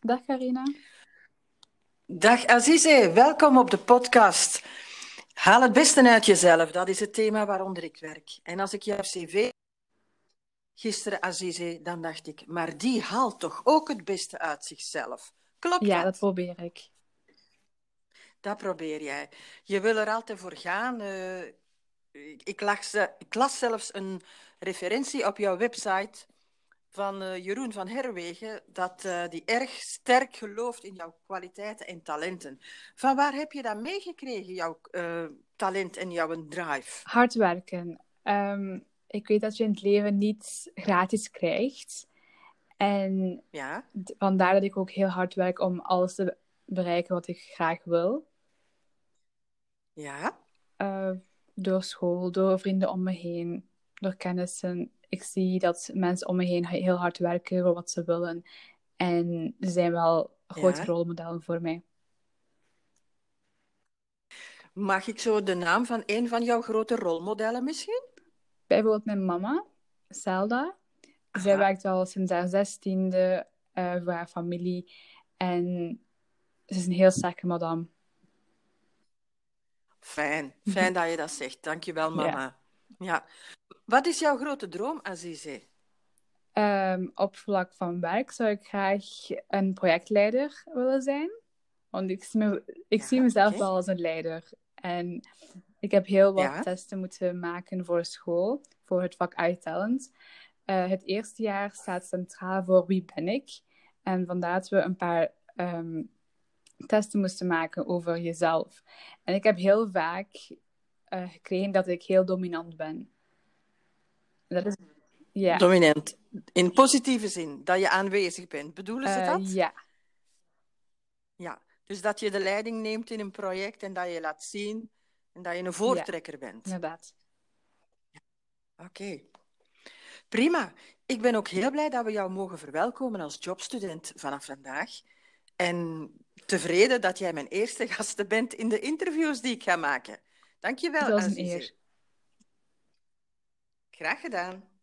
Dag Carina. Dag Azize, welkom op de podcast. Haal het beste uit jezelf, dat is het thema waaronder ik werk. En als ik jouw cv gisteren, Azize, dan dacht ik, maar die haalt toch ook het beste uit zichzelf. Klopt Ja, dat? dat probeer ik. Dat probeer jij. Je wil er altijd voor gaan. eh, ik, ik las, eh, ik las zelfs een referentie op jouw website van eh, Jeroen van Herwegen, dat eh, die erg sterk gelooft in jouw kwaliteiten en talenten. Van waar heb je dat meegekregen, jouw eh, talent en jouw drive? Hard werken. Ehm, ik weet dat je in het leven niets gratis krijgt. En Ja, vandaar dat ik ook heel hard werk om alles te bereiken wat ik graag wil. ja, door school, door vrienden om me heen, door kennissen. Ik zie dat mensen om me heen heel hard werken voor wat ze willen. En ze zijn wel grote Ja. rolmodellen voor mij. Mag ik zo de naam van een van jouw grote rolmodellen misschien? Bijvoorbeeld mijn mama, Zelda. Zij werkt al sinds haar zestiende eh voor haar familie. En ze is een heel sterke madame. Fijn, fijn dat je dat zegt. Dankjewel, mama. Ja. Wat is jouw grote droom, Azize? Ehm, op vlak van werk zou ik graag een projectleider willen zijn. Want ik zie, me, ik Ja, zie mezelf wel als een leider. En ik heb heel wat Ja. testen moeten maken voor school, voor het vak iTalent. Eh het eerste jaar staat centraal voor wie ben ik. En vandaar dat we een paar ehm, testen moesten maken over jezelf. En ik heb heel vaak eh, gekregen dat ik heel dominant ben. Dat is, ja. Dominant. In positieve zin, dat je aanwezig bent. Bedoelen ze Eh, dat? ja. Ja. Dus dat je de leiding neemt in een project en dat je laat zien en dat je een voortrekker bent. Inderdaad. Oké. Prima. Ik ben ook heel blij dat we jou mogen verwelkomen als jobstudent vanaf vandaag. En tevreden dat jij mijn eerste gasten bent in de interviews die ik ga maken. Dankjewel, Het was een eer. Graag gedaan.